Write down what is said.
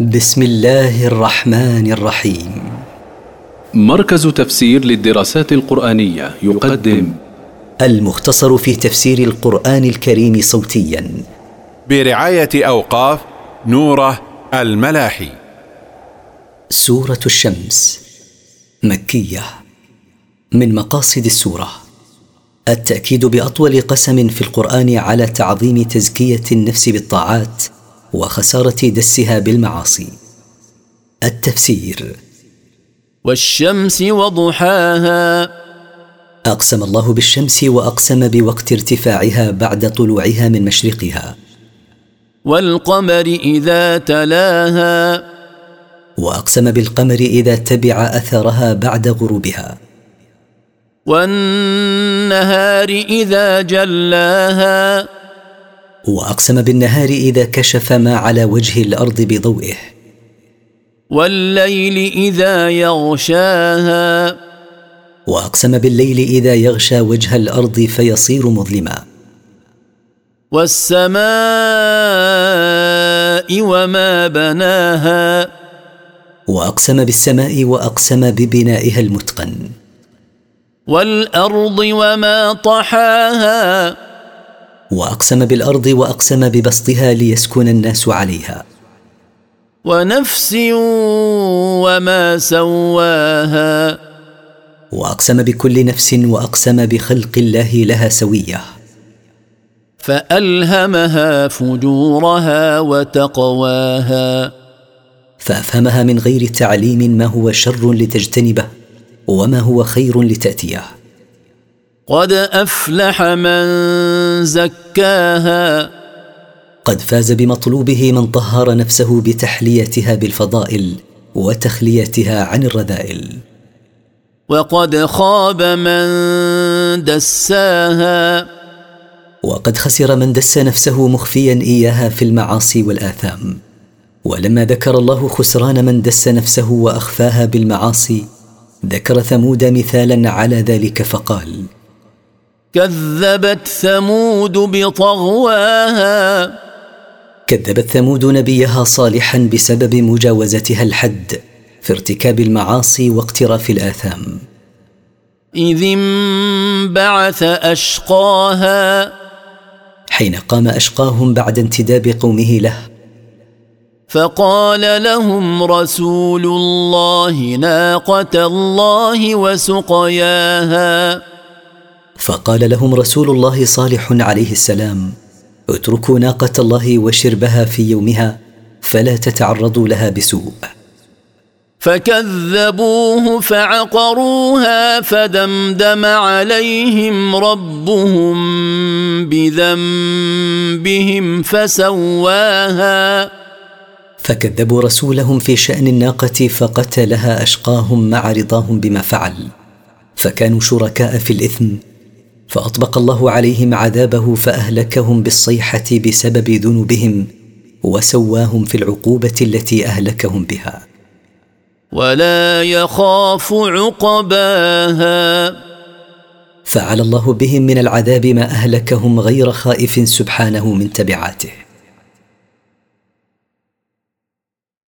بسم الله الرحمن الرحيم. مركز تفسير للدراسات القرآنية يقدم. المختصر في تفسير القرآن الكريم صوتيا. برعاية أوقاف نوره الملاحي. سورة الشمس. مكية. من مقاصد السورة. التأكيد بأطول قسم في القرآن على تعظيم تزكية النفس بالطاعات وخسارة دسها بالمعاصي. التفسير. والشمس وضحاها. أقسم الله بالشمس وأقسم بوقت ارتفاعها بعد طلوعها من مشرقها. والقمر إذا تلاها. وأقسم بالقمر إذا تبع أثرها بعد غروبها. والنهار إذا جلاها. وأقسم بالنهار إذا كشف ما على وجه الأرض بضوئه. والليل إذا يغشاها. وأقسم بالليل إذا يغشى وجه الأرض فيصير مظلما. والسماء وما بناها. وأقسم بالسماء وأقسم ببنائها المتقن. والأرض وما طحاها. وأقسم بالأرض وأقسم ببسطها ليسكن الناس عليها. ونفس وما سواها. وأقسم بكل نفس وأقسم بخلق الله لها سوية. فألهمها فجورها وتقواها. فأفهمها من غير تعليم ما هو شر لتجتنبه وما هو خير لتأتيه. قد أفلح من زكاها. قد فاز بمطلوبه من طهر نفسه بتحليتها بالفضائل وتخليتها عن الرذائل. وقد خاب من دساها. وقد خسر من دس نفسه مخفيا إياها في المعاصي والآثام. ولما ذكر الله خسران من دس نفسه وأخفاها بالمعاصي ذكر ثمود مثالا على ذلك فقال كذبت ثمود بطغواها. كذبت ثمود نبيها صالحا بسبب مجاوزتها الحد في ارتكاب المعاصي واقتراف الآثام. إذ انبعث أشقاها. حين قام أشقاهم بعد انتداب قومه له فقال لهم رسول الله ناقة الله وسقياها. فقال لهم رسول الله صالح عليه السلام اتركوا ناقة الله وشربها في يومها فلا تتعرضوا لها بسوء. فكذبوه فعقروها فدمدم عليهم ربهم بذنبهم فسواها. فكذبوا رسولهم في شأن الناقة فقتلها أشقاهم مع رضاهم بما فعل. فكانوا شركاء في الإثم فأطبق الله عليهم عذابه فأهلكهم بالصيحة بسبب ذنوبهم وسواهم في العقوبة التي أهلكهم بها. ولا يخاف عقباها. فعل الله بهم من العذاب ما أهلكهم غير خائف سبحانه من تبعاته.